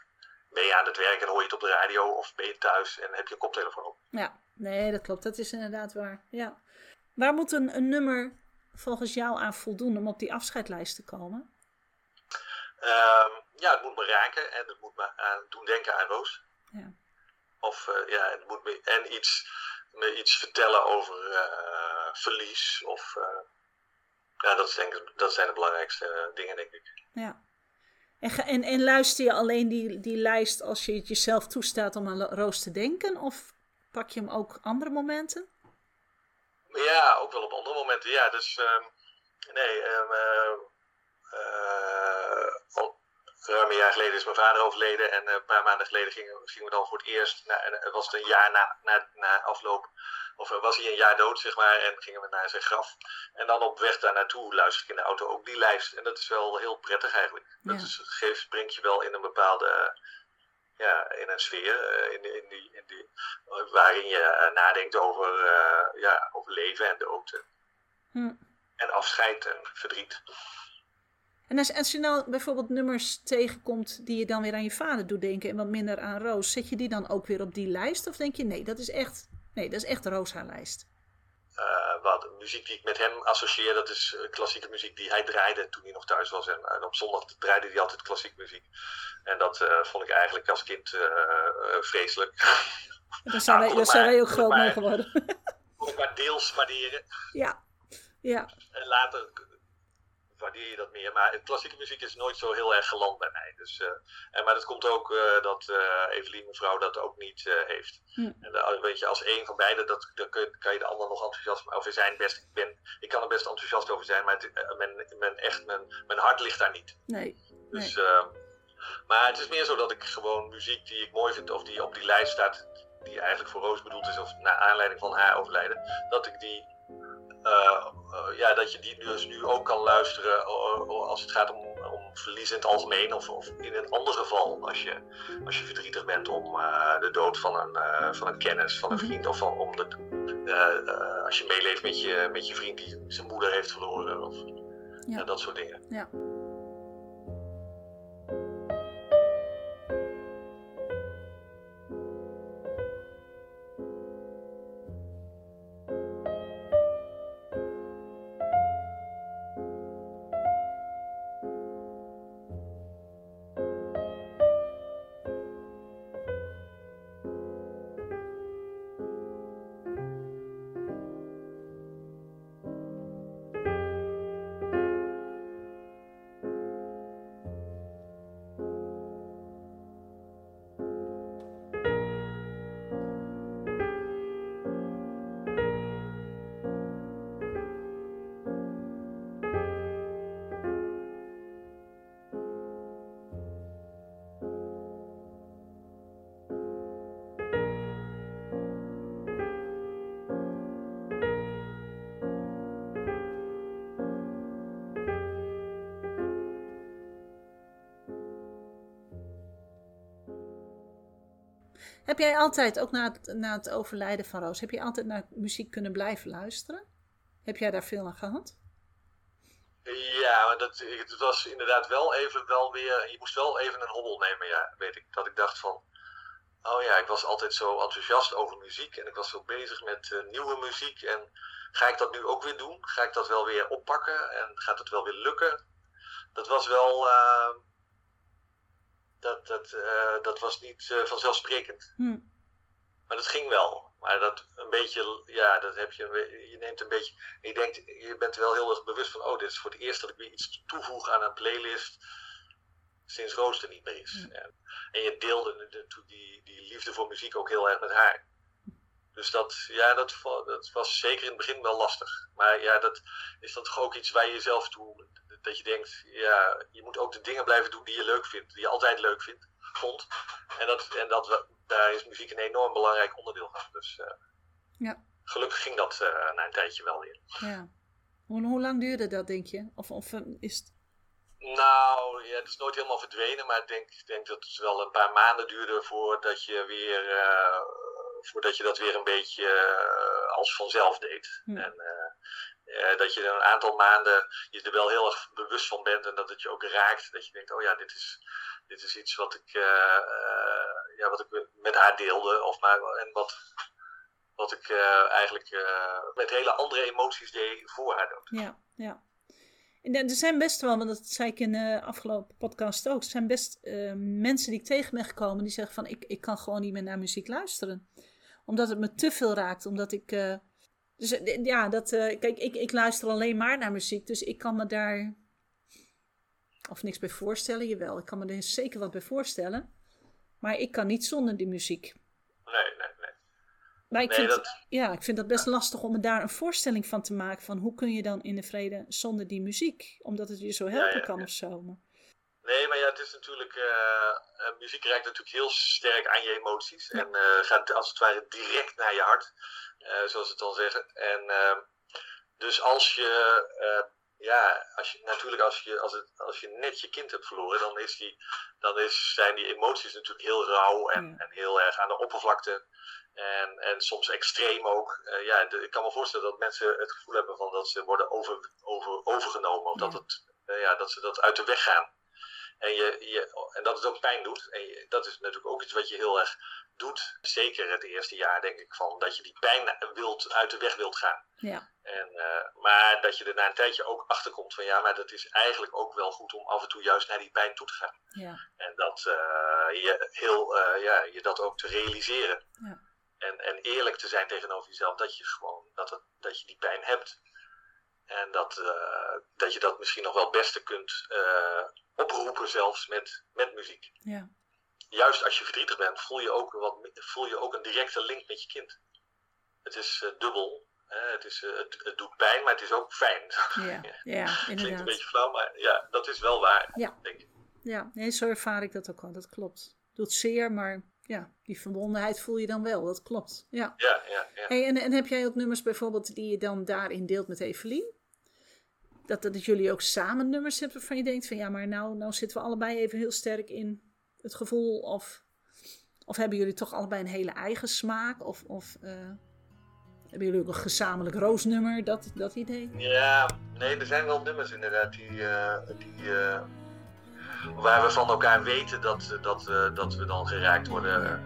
ben je aan het werk en hoor je het op de radio, of ben je thuis en heb je een koptelefoon op. ja, nee, dat klopt. Dat is inderdaad waar. Ja. Waar moet een, een nummer volgens jou aan voldoen om op die afscheidlijst te komen? Ehm, ja, het moet me raken en het moet me aan, doen denken aan Roos. Ja. Of eh, ja, het moet me en iets, me iets vertellen over eh, verlies. Of, eh, ja, dat, is denk ik, dat zijn de belangrijkste dingen, denk ik. Ja. En, en, en luister je alleen die, die lijst als je het jezelf toestaat om aan Roos te denken? Of pak je hem ook andere momenten? Ja, ook wel op andere momenten. Ja, dus ehm, nee, al ruim een jaar geleden is mijn vader overleden. En eh, een paar maanden geleden gingen, gingen we dan voor het eerst, het was het een jaar na, na, na afloop, of eh, was hij een jaar dood, zeg maar, en gingen we naar zijn graf. En dan op weg daar naartoe luister ik in de auto ook die lijst. En dat is wel heel prettig eigenlijk. Dat Ja. is, geeft, brengt je wel in een bepaalde, ja, in een sfeer, in, in die, in die, waarin je nadenkt over, ja, over leven en dood. Hm. en afscheid en verdriet. En als, als je nou bijvoorbeeld nummers tegenkomt die je dan weer aan je vader doet denken en wat minder aan Roos, zet je die dan ook weer op die lijst? Of denk je nee, dat is echt, nee, dat is echt Roos haar lijst? Eh, wat, muziek die ik met hem associeer, dat is eh, klassieke muziek die hij draaide toen hij nog thuis was. En, en op zondag draaide hij altijd klassieke muziek. En dat eh, vond ik eigenlijk als kind eh, eh, vreselijk. Daar zijn, Nou, wij, daar goed, zijn maar- wij ook groot mee geworden. Kon ik maar deels waarderen. ja, ja, En later waardeer je dat meer. Maar klassieke muziek is nooit zo heel erg geland bij mij. Dus, eh, en, maar dat komt ook eh, dat eh Evelien, mevrouw, dat ook niet heeft. Hm. En weet je, als één van beiden, dat, dan kun kan je de ander nog enthousiast over zijn. Best, ik, ben, ik kan er best enthousiast over zijn, maar het, mijn, mijn, echt, mijn, mijn hart ligt daar niet. nee. Dus, maar het is meer zo dat ik gewoon muziek die ik mooi vind, of die op die lijst staat, die eigenlijk voor Roos bedoeld is, of naar aanleiding van haar overlijden, dat ik die, ja, dat je die dus nu ook kan luisteren eh, eh, als het gaat om, om verlies in het algemeen, of, of in een ander geval, als je, als je verdrietig bent om eh, de dood van een, eh, van een kennis, van een Mhm. vriend, of van, om de, eh, eh, als je meeleeft met je, met je vriend die zijn moeder heeft verloren, of ja, dat soort dingen. Ja. Heb jij altijd, ook na het, na het overlijden van Roos, heb je altijd naar muziek kunnen blijven luisteren? Heb jij daar veel aan gehad? Ja, maar dat, het was inderdaad wel even wel weer. Je moest wel even een hobbel nemen, ja, weet ik. Dat ik dacht van. Oh ja, ik was altijd zo enthousiast over muziek en ik was zo bezig met eh, nieuwe muziek. En ga ik dat nu ook weer doen? Ga ik dat wel weer oppakken en gaat het wel weer lukken? Dat was wel. eh, dat, dat, eh, dat was niet eh, vanzelfsprekend. Hm. Maar dat ging wel. Maar dat een beetje, ja, dat heb je, je neemt een beetje, je denkt, je bent wel heel erg bewust van, oh, dit is voor het eerst dat ik weer iets toevoeg aan een playlist sinds Roos er niet meer is. En, en je deelde natuurlijk die, die liefde voor muziek ook heel erg met haar. Dus dat, ja, dat, dat was zeker in het begin wel lastig. Maar ja, dat is dan toch ook iets waar je jezelf toe, dat je denkt, ja, je moet ook de dingen blijven doen die je leuk vindt, die je altijd leuk vindt, vond. En, dat, en dat, daar is muziek een enorm belangrijk onderdeel van. Dus eh, Ja. gelukkig ging dat eh, na een tijdje wel weer. Ja. Hoe, hoe lang duurde dat, denk je? Of, of eh, is het... Nou, ja, het is nooit helemaal verdwenen, maar ik denk, ik denk dat het wel een paar maanden duurde voordat je weer, voordat je dat weer een beetje als vanzelf deed. En eh, dat je een aantal maanden je er wel heel erg bewust van bent en dat het je ook raakt. Dat je denkt, oh ja, dit is, dit is iets wat ik, eh, ja, wat ik met haar deelde. Of maar, en wat, wat ik eh, eigenlijk met hele andere emoties deed voor haar dood. Ja, ja. En er zijn best wel, want dat zei ik in de afgelopen podcast ook, er zijn best mensen die ik tegen ben gekomen die zeggen van ik, ik kan gewoon niet meer naar muziek luisteren. Omdat het me te veel raakt, omdat ik... dus eh, ja, dat, eh, kijk, ik, ik luister alleen maar naar muziek, dus ik kan me daar of niks bij voorstellen. Jawel, ik kan me er zeker wat bij voorstellen. Maar ik kan niet zonder die muziek. Nee, nee, nee. Maar ik, Nee, vind, dat- ja, ik vind dat best lastig om me daar een voorstelling van te maken. Van hoe kun je dan in de vrede zonder die muziek? Omdat het je zo helpen ja, kan of zo. Maar, Nee, maar ja, het is natuurlijk. eh, muziek reikt natuurlijk heel sterk aan je emoties. En gaat als het ware direct naar je hart, zoals ze het al zeggen. En ehm, dus als je. eh, ja, als je, natuurlijk als je, als, het, als je net je kind hebt verloren, dan, is die, dan is, zijn die emoties natuurlijk heel rauw en, Ja. en heel erg aan de oppervlakte. En, en soms extreem ook. Eh, ja, de- ik kan me voorstellen dat mensen het gevoel hebben van dat ze worden over, over, overgenomen. Of dat, het, eh, ja, dat ze dat uit de weg gaan. En, je, je, en dat het ook pijn doet. En je- dat is natuurlijk ook iets wat je heel erg doet. Zeker het eerste jaar, denk ik, van dat je die pijn wilt, uit de weg wilt gaan. ja, En, eh, maar dat je er na een tijdje ook achter komt van ja, maar dat is eigenlijk ook wel goed om af en toe juist naar die pijn toe te gaan. ja, En dat eh, je heel, eh, ja, je dat ook te realiseren. Ja. En, en eerlijk te zijn tegenover jezelf dat je gewoon dat, het, dat je die pijn hebt. En dat, eh, dat je dat misschien nog wel het beste kunt eh, oproepen zelfs met, met muziek. ja. Juist als je verdrietig bent, voel je ook, wat, voel je ook een directe link met je kind. Het is eh, dubbel. Hè? Het, is, het, het doet pijn, maar het is ook fijn. Ja, ja, Klinkt een inderdaad. beetje flauw, maar ja, dat is wel waar, Ja. denk ik. Ja, nee, zo ervaar ik dat ook wel. Dat klopt. Doet zeer, maar ja, die verbondenheid voel je dan wel. Dat klopt. Ja. Ja, ja, ja. Hey, en, en heb jij ook nummers bijvoorbeeld die je dan daarin deelt met Evelien? Dat, dat jullie ook samen nummers hebben waarvan je denkt van ja, maar nou, nou zitten we allebei even heel sterk in het gevoel. Of, of hebben jullie toch allebei een hele eigen smaak? Of, of eh, hebben jullie ook een gezamenlijk roosnummer? Dat, dat idee? Ja, nee, er zijn wel nummers inderdaad die, eh, die, eh, waar we van elkaar weten dat, dat, eh, dat we dan geraakt worden.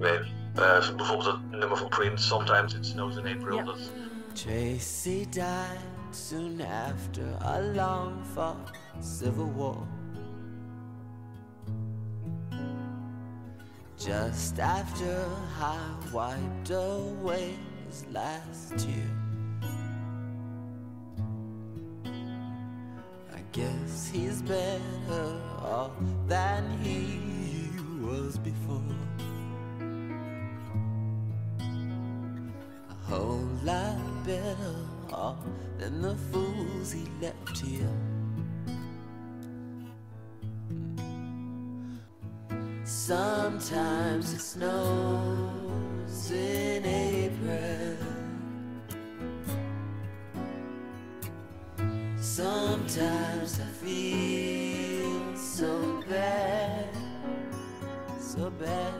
eh, eh, bijvoorbeeld het nummer van Prince, Sometimes It Snows in April. Ja. Dat, Tracy died soon after a long fought civil war. Just after I wiped away his last tear. Guess he's better off than he was before. A whole lot better off than the fools he left here. Sometimes it snows in April. Sometimes I feel so bad, so bad.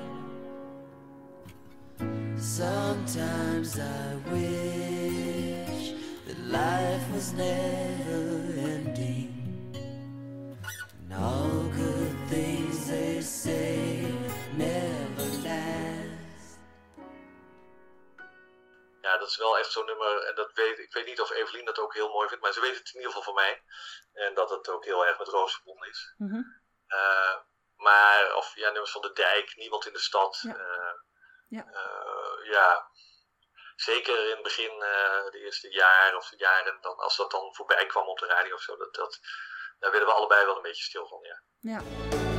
Sometimes I wish that life was never is wel echt zo'n nummer. En dat weet, ik weet niet of Evelien dat ook heel mooi vindt, maar ze weet het in ieder geval van mij. En dat het ook heel erg met Roos verbonden is. Mhm. Eh, maar, of ja, nummers van de dijk, niemand in de stad. Ja. eh, Ja. eh, ja. Zeker in het begin, de eerste jaar of de jaren, dan, als dat dan voorbij kwam op de radio of zo, dat, dat, daar werden we allebei wel een beetje stil van. Ja. Ja.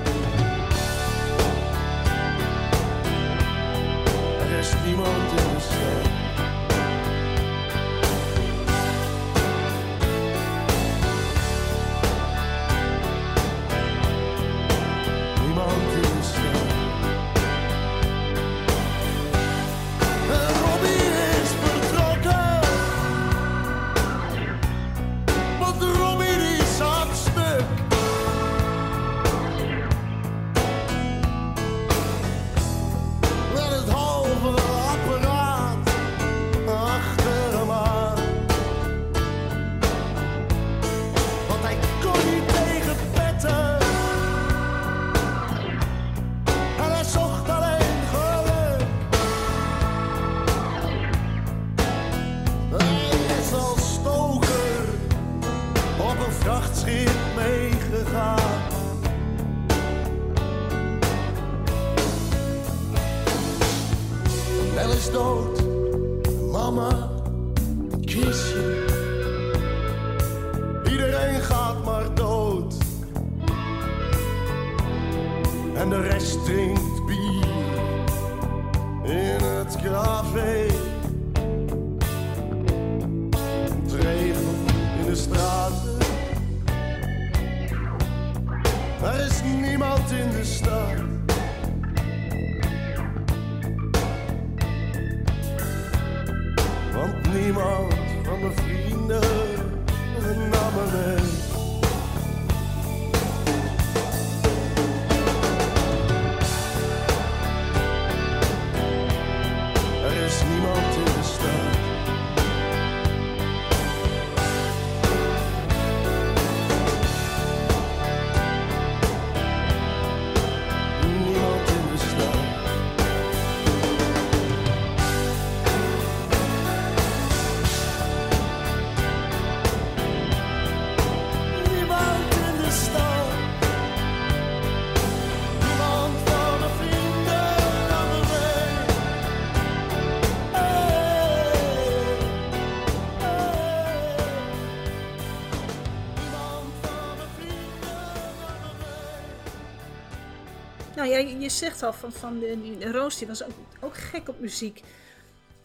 Nou ja, je je zegt al van, van de, Roos die was ook, ook gek op muziek.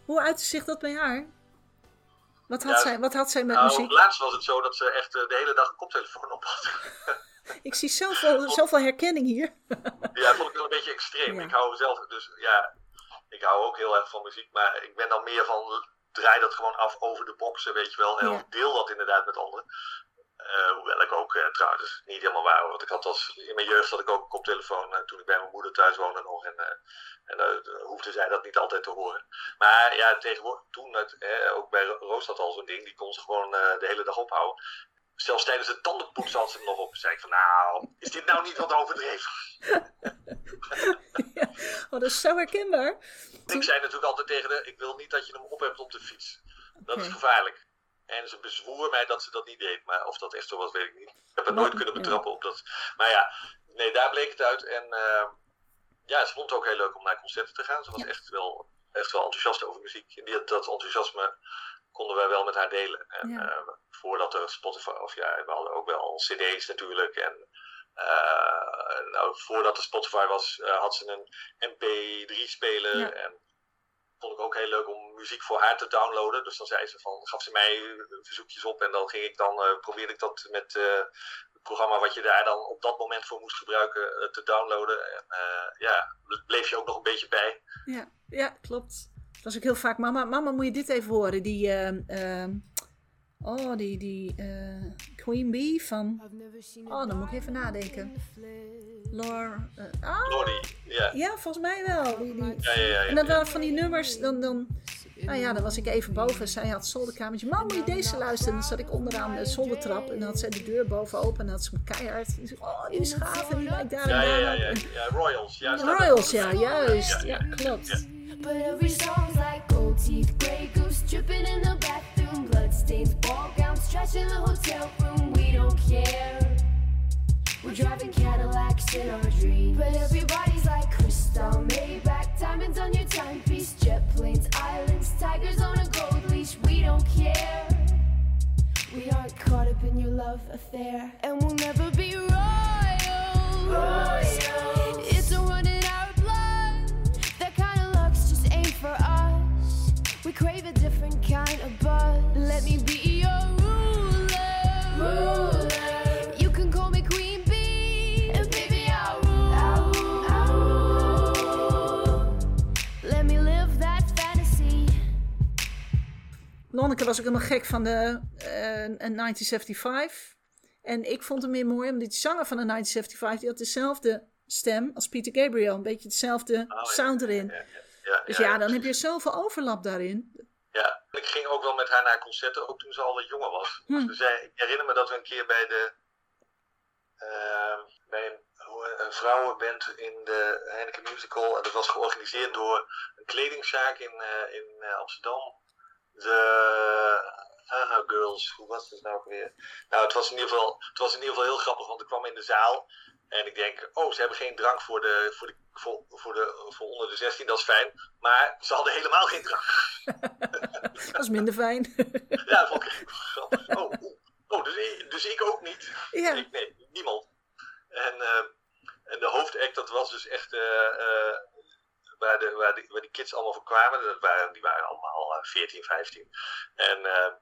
Hoe uitte zich dat bij haar? Wat had, Ja, zij, wat had zij met Nou, muziek? laatst was het zo dat ze echt eh, de hele dag een koptelefoon op had. Ik zie zoveel, zoveel herkenning hier. Ja, dat vond ik wel een beetje extreem. Ja. Ik hou zelf, dus ja, ik hou ook heel erg van muziek, maar ik ben dan meer van, draai dat gewoon af over de boxen, weet je wel. En Ja. deel dat inderdaad met anderen. Eh, hoewel ik ook, eh, trouwens, niet helemaal waar, want ik had als, in mijn jeugd had ik ook een koptelefoon eh, toen ik bij mijn moeder thuis woonde nog. En, en hoefde zij dat niet altijd te horen. Maar ja, tegenwoordig, toen, het, ook bij Ro- Roos had al zo'n ding, die kon ze gewoon de hele dag ophouden. Zelfs tijdens het tandenpoetsen had ze hem nog op. zei ik van, nou, is dit nou niet wat overdreven? Oh, dat is zo herkenbaar. Ik zei natuurlijk altijd tegen haar, ik wil niet dat je hem op hebt op de fiets. Dat is gevaarlijk. En ze bezwoer mij dat ze dat niet deed. Maar of dat echt zo was, weet ik niet. Ik heb het nooit kunnen betrappen op dat. Maar ja, nee, daar bleek het uit. En eh, ja, ze vond het ook heel leuk om naar concerten te gaan. Ze was Ja. echt, wel, echt wel enthousiast over muziek. En die, dat enthousiasme konden wij wel met haar delen. En Ja. eh, voordat er Spotify, of ja, we hadden ook wel cd's natuurlijk. En eh, nou, voordat er Spotify was, eh, had ze een mp3-speler. Ja. En vond ik ook heel leuk om muziek voor haar te downloaden. Dus dan zei ze van, gaf ze mij eh, verzoekjes op en dan ging ik dan, eh, probeerde ik dat met eh, het programma wat je daar dan op dat moment voor moest gebruiken te downloaden. En eh, ja, bleef je ook nog een beetje bij. Ja, ja klopt. Dat was ook heel vaak, mama, mama moet je dit even horen. Die, ehm, ehm, oh, die, die, eh, Queen Bee van... Oh, dan moet ik even nadenken. Lor... ah, Lordy, ja. ja, volgens mij wel. Die, die. Ja, ja, ja. ja, En dat ja. waren van die nummers, dan... dan nou ja, dan was ik even boven en zij had het zolderkamertje. Mam, moet je deze luisteren? En dan zat ik onderaan de zoldertrap en dan had zij de deur boven open en dan had ze me keihard. En zei, oh, die is gaaf en die lijkt daar en Ja, ja, daar. ja, ja, ja, Royals. Ja, Royals, ja, juist. Ja, Ja, klopt. But every song's like gold teeth, Grey Goose dripping in the bathroom, bloodstains, ball gowns, trash in the hotel room. We don't care. We're driving Cadillacs in our dreams. But everybody's like crystal, Maybach, diamonds on your timepiece, jet planes, islands, tigers on a gold leash. We don't care. We aren't caught up in your love affair, and we'll never be royal. Royal. It's a run in our blood. That kind of luck's just ain't for us. We crave a different kind of buzz. Let me be your ruler. Ruler. Lonneke was ook helemaal gek van de eh, 1975. En ik vond hem meer mooi, omdat die zanger van de 1975, die had dezelfde stem als Peter Gabriel. Een beetje dezelfde Oh, sound erin. Ja, Dus ja, dan heb je zoveel overlap daarin. Ja, ik ging ook wel met haar naar concerten, ook toen ze al wat jonger was. Hm. Dus zij, ik herinner me dat we een keer bij de ehm, bij een, een vrouwenband in de Heineken Musical, en dat was georganiseerd door een kledingzaak in, eh, in eh, Amsterdam. De Haha Girls, hoe was het nou weer? Nou, het was, in ieder geval, het was in ieder geval heel grappig, want ik kwam in de zaal en ik denk, oh, ze hebben geen drank voor, de, voor, de, voor, voor, de, voor onder de 16, dat is fijn. Maar ze hadden helemaal geen drank. Dat is minder fijn. Ja, dat vond ik grappig. Oh, oeh. oh dus, ik- dus ik ook niet. Ja. Ik, nee, niemand. En, eh, en de hoofdact, dat was dus echt eh, eh, waar, de, waar, die, waar die kids allemaal voor kwamen. Dat waren, die waren allemaal eh, 14, 15. En, eh,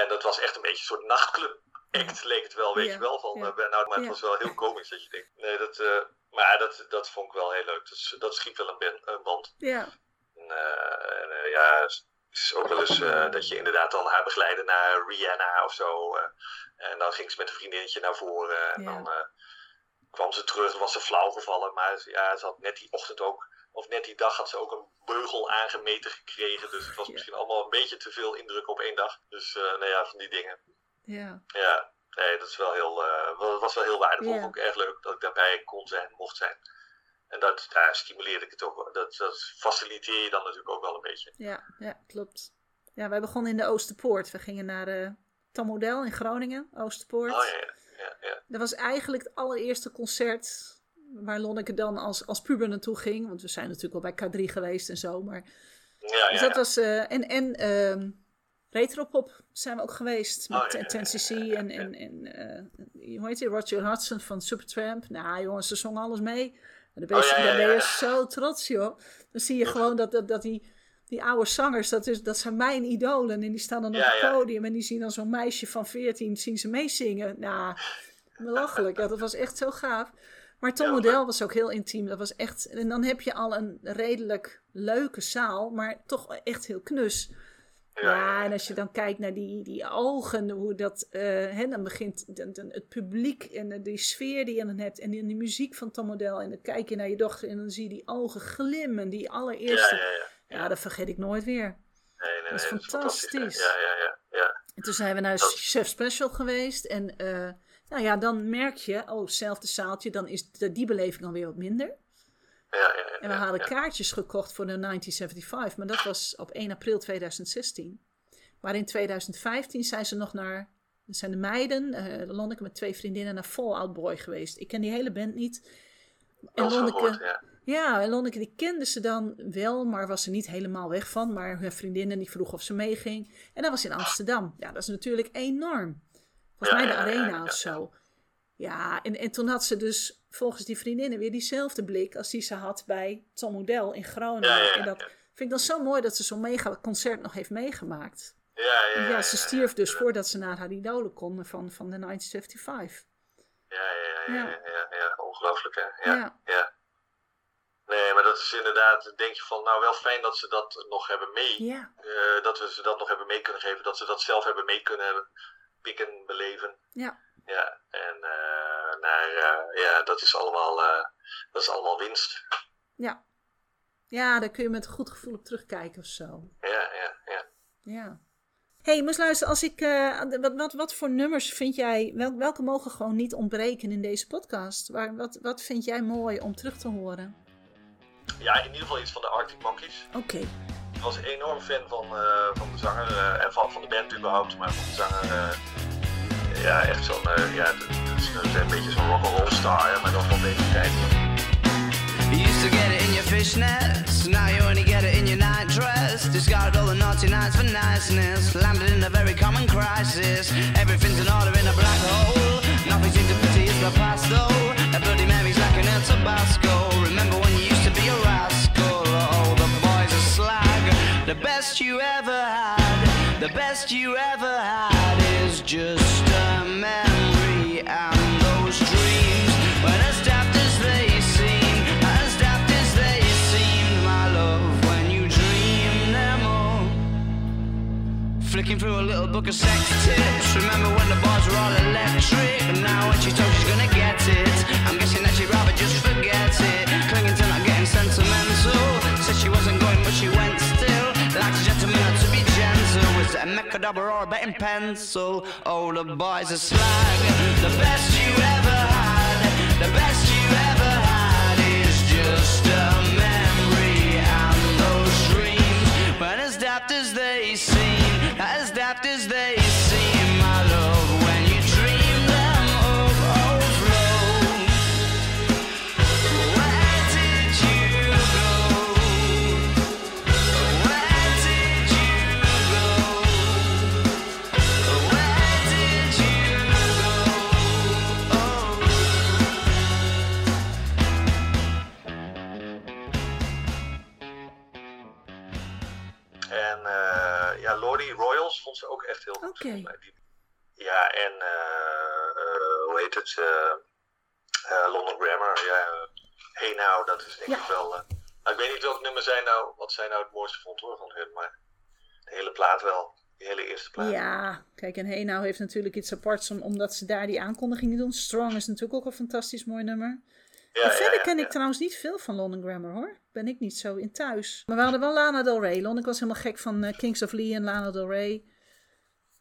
en dat was echt een beetje een soort nachtclub act, leek het wel, weet Ja, je wel. Van, ja. eh, nou, maar het was wel heel komisch dat je denkt. Nee, dat, eh, maar dat, dat vond ik wel heel leuk. Dus, dat schiep wel een, ben- een band. Ja, En, eh, en, eh, ja, het is ook wel eens eh, dat je inderdaad dan haar begeleidde naar Rihanna of zo. eh. en dan ging ze met een vriendinnetje naar voren. En Ja. dan eh, kwam ze terug, was ze flauw gevallen. Maar ja, ze had net die ochtend ook, of net die dag had ze ook een beugel aangemeten gekregen. Dus het was Ja. misschien allemaal een beetje te veel indruk op één dag. Dus eh nou ja, van die dingen. ja. Ja, nee, dat is wel heel, eh, wel- was wel heel waardevol. Ja. Ook erg leuk dat ik daarbij kon zijn, mocht zijn. En dat, daar stimuleerde ik het ook. wel. Dat, dat faciliteer je dan natuurlijk ook wel een beetje. Ja, ja, klopt. Ja, wij begonnen in de Oosterpoort. We gingen naar de Tom Model in Groningen, Oosterpoort. Oh ja, ja. ja. Dat was eigenlijk het allereerste concert waar Lonneke dan als, als puber naartoe ging. Want we zijn natuurlijk al bij K3 geweest en zo. Maar... ja, Dus dat was... eh, en en ehm, Retropop zijn we ook geweest. Met Oh, ja, ja, ja, 10cc ja, ja, en, en, en eh, hoe heet die? Roger Hudson van Supertramp. Nou jongens, ze zongen alles mee. En dan ben je, Oh, ja, ja, dan ben je ja. zo trots, joh. Dan zie je gewoon dat, dat, dat die, die oude zangers, dat, is, dat zijn mijn idolen. En die staan dan op het podium en die zien dan zo'n meisje van 14 zien ze meezingen. Nou, belachelijk. Ja, dat was echt zo gaaf. Maar Tom Ja, Model was ook heel intiem. Dat was echt, en dan heb je al een redelijk leuke zaal, maar toch echt heel knus. Ja, en als je dan kijkt naar die, die ogen, hoe dat, eh, hè, dan begint dan, dan het publiek en de, die sfeer die je dan hebt en die, en die muziek van Tom Model. En dan kijk je naar je dochter en dan zie je die ogen glimmen, die allereerste. ja, ja. Ja, dat vergeet ik nooit weer. Nee, nee, Dat is nee, fantastisch. Ja, ja, ja. ja. En toen zijn we naar Chef Special geweest. En eh, nou ja, dan merk je, oh, hetzelfde zaaltje, dan is de, die beleving alweer wat minder. ja, ja, ja, En we hadden kaartjes gekocht voor de 1975, maar dat was op 1 april 2016. Maar in 2015 zijn ze nog naar, zijn de meiden, eh Lonneke met twee vriendinnen, naar Fallout Boy geweest. Ik ken die hele band niet. En Lonneke, gehoord, ja, en Lonneke die kende ze dan wel, maar was er niet helemaal weg van. Maar hun vriendinnen die vroeg of ze meeging. En dat was in Amsterdam. Ja, dat is natuurlijk enorm. Volgens Ja, mij de arena of zo. Ja, en, en toen had ze dus volgens die vriendinnen weer diezelfde blik als die ze had bij Tom Model in Groningen. En dat vind ik dan zo mooi dat ze zo'n mega concert nog heeft meegemaakt. Ja, ja, Ja, ja, ze stierf dus voordat ze naar haar idolen kon van, van de 1975. Ja, ja, ja, ja, Ja. ja, ja, ja. ongelooflijk hè. Ja, Ja. Nee, maar dat is inderdaad, denk je van, nou wel fijn dat ze dat nog hebben mee. Ja, eh, dat we ze dat nog hebben mee kunnen geven, dat ze dat zelf hebben mee kunnen hebben. Pikken, beleven. Ja. Ja, en eh, naar, eh, ja, dat is allemaal, eh, dat is allemaal winst. Ja. Ja, daar kun je met een goed gevoel op terugkijken of zo. Ja, ja, ja. Ja. Hey, moest luisteren, als ik, wat, wat, wat voor nummers vind jij, wel, welke mogen gewoon niet ontbreken in deze podcast? Waar, wat, wat vind jij mooi om terug te horen? Ja, in ieder geval iets van de Arctic Monkeys. Oké. Ik was enorm fan van, eh, van de zanger eh, en van, van de band überhaupt, maar van de zanger. eh, ja, echt zo'n, ja, dat is een, beetje zo'n rock'n'roll star, ja, maar dan van deze tijd. You used to get it in your fishnets, now you only get it in your night dress. Discarded all the naughty nights for niceness, landed in a very common crisis. Everything's in order in a black hole. Nothing seems to pity is the past though. A bloody Mary's like an El Tabasco. Remember when you used to be a rascal? The best you ever had, the best you ever had is just a memory and those dreams. As daft as they seem, as daft as they seemed, my love, when you dream them all. Flicking through a little book of sex tips. Remember when the bars were all electric? Now when she told she's gonna get it, I'm guessing that she'd rather just forget it. Clinging to not getting sentimental. Said she wasn't going, but she went. Like a gentleman to be gentle. with it a mechadabra or a betting pencil? Oh, the boys are slag. The best you ever had, the best you ever had is just a ja, Lordy Royals vond ze ook echt heel goed. Die- Ja, en eh, eh, hoe heet het? eh, London Grammar. Ja, Hey Now, dat is denk Ja. ik wel. nou, ik weet niet welk nummer zij nou, wat zij nou het mooiste vond hoor van hun, maar de hele plaat wel. Die hele eerste plaat. Ja, kijk, en Hey Now heeft natuurlijk iets aparts om, omdat ze daar die aankondigingen doen. Strong is natuurlijk ook een fantastisch mooi nummer. Ja, En verder ja, ken ik trouwens niet veel van London Grammar hoor. Ben ik niet zo in thuis. Maar we hadden wel Lana Del Rey. Lon, ik was helemaal gek van eh, Kings of Leon en Lana Del Rey.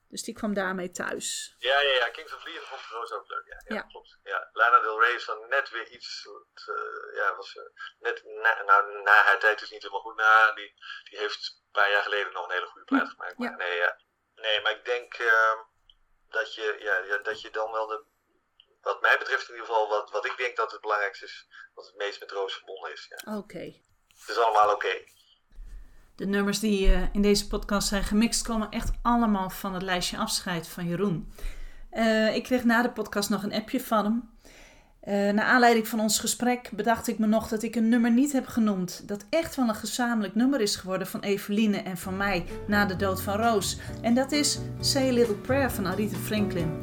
Dus die kwam daarmee thuis. Ja, ja, ja. Kings of Leon vond ik trouwens ook leuk. Ja, ja, Ja. klopt. Ja. Lana Del Rey is dan net weer iets. te- ja, was eh, net na, nou, na haar tijd is niet helemaal goed. Na, die, die heeft een paar jaar geleden nog een hele goede plaat gemaakt. Maar Ja. nee, ja. nee, maar ik denk ehm, dat, je, ja, dat je dan wel de. Wat mij betreft in ieder geval, wat, wat ik denk dat het belangrijkste is, wat het meest met Roos verbonden is. Ja. Oké. Het is allemaal oké. De nummers die eh, in deze podcast zijn gemixt komen echt allemaal van het lijstje afscheid van Jeroen. Eh, ik kreeg na de podcast nog een appje van hem. Eh naar aanleiding van ons gesprek bedacht ik me nog dat ik een nummer niet heb genoemd. Dat echt wel een gezamenlijk nummer is geworden van Eveline en van mij na de dood van Roos. En dat is Say a Little Prayer van Aretha Franklin.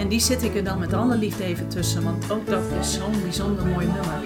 En die zit ik er dan met alle liefde even tussen, want ook dat is zo'n bijzonder mooi nummer.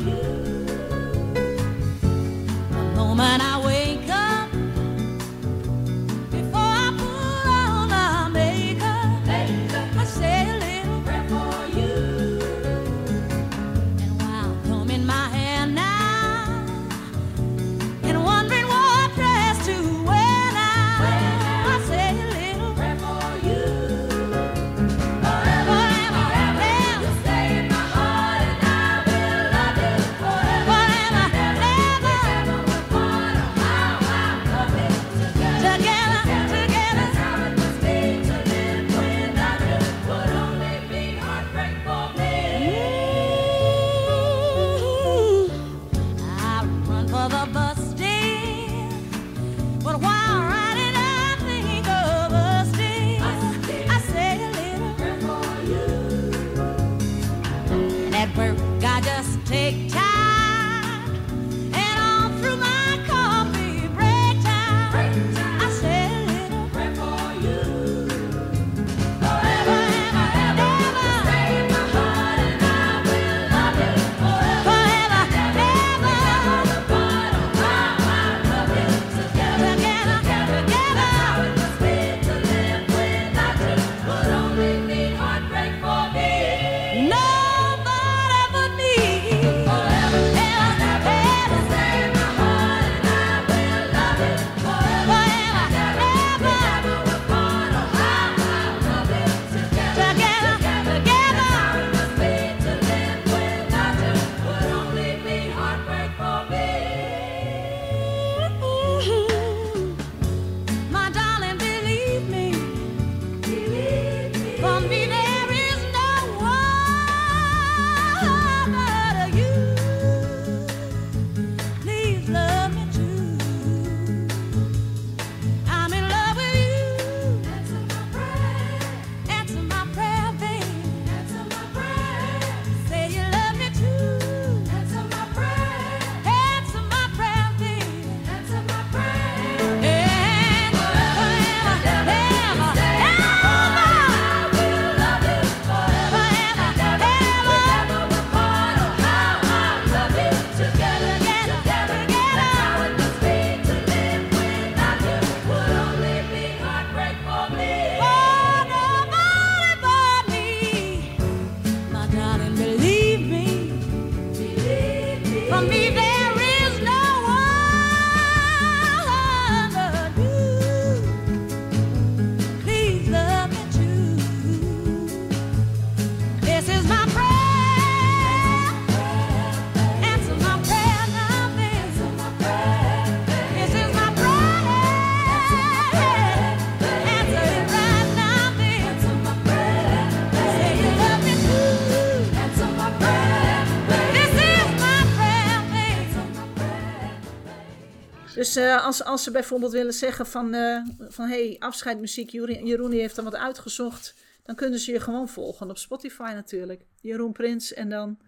Dus eh, als, als ze bijvoorbeeld willen zeggen van, eh van hey, afscheidmuziek, Jeroen, die heeft dan wat uitgezocht, dan kunnen ze je gewoon volgen op Spotify natuurlijk. Jeroen Prins en dan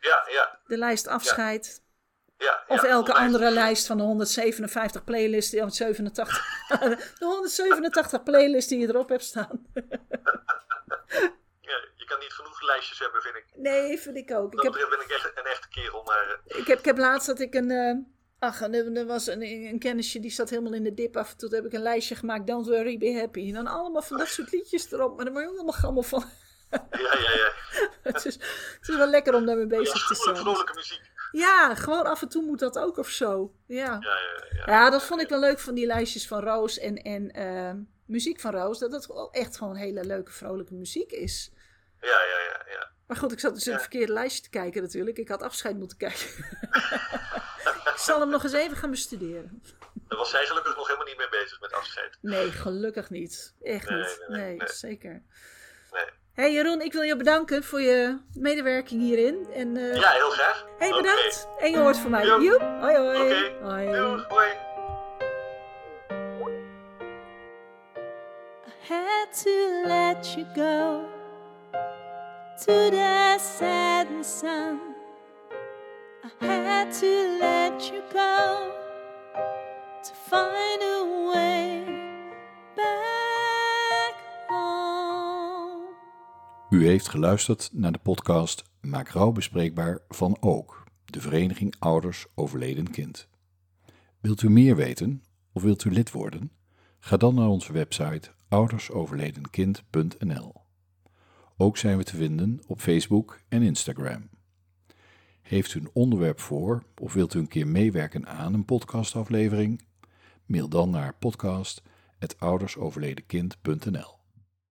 Ja, ja, de lijst afscheid. ja. Of elke andere lijst van de 157 playlists, die, 87, de 187 playlists die je erop hebt staan. Ja, je kan niet genoeg lijstjes hebben, vind ik. Nee, vind ik ook. Ik Dat heb, betreft ben ik echt een echte kerel, maar... eh, ik heb, ik heb laatst dat ik een. Ach, en er, was een, een kennisje die zat helemaal in de dip af en toe. heb ik een lijstje gemaakt. Don't worry, be happy. En dan allemaal van dat soort liedjes erop. Maar daar word je ook allemaal gammel van. ja, ja, ja. het, is, het is wel lekker om daarmee Ja, bezig te zijn. vrolijke muziek. Ja, gewoon af en toe moet dat ook of zo. Ja, Ja, ja, ja. ja dat vond ik wel leuk van die lijstjes van Roos en, en eh, muziek van Roos. Dat het echt gewoon hele leuke, vrolijke muziek is. Ja, ja, ja, ja. Maar goed, ik zat dus in het verkeerde lijstje te kijken natuurlijk. Ik had afscheid moeten kijken. ik zal hem nog eens even gaan bestuderen. Daar was zij gelukkig nog helemaal niet mee bezig met afscheid. Nee, gelukkig niet. Echt Nee, niet. nee, Nee, nee. zeker. Nee. hey Jeroen, ik wil je bedanken voor je medewerking hierin. En, eh Ja, heel graag. hey, bedankt. En je hoort van mij. Jo. Joep. Hoi, hoi. Oké. Hoi. Doeg, hoi. I had to let you go to the setting sun. I had to let you go to find a way back home. U heeft geluisterd naar de podcast Maak rouw bespreekbaar van Ook, de Vereniging Ouders Overleden Kind. Wilt u meer weten of wilt u lid worden? Ga dan naar onze website oudersoverledenkind.nl. Ook zijn we te vinden op Facebook en Instagram. Heeft u een onderwerp voor of wilt u een keer meewerken aan een podcastaflevering? Mail dan naar podcast.oudersoverledenkind.nl.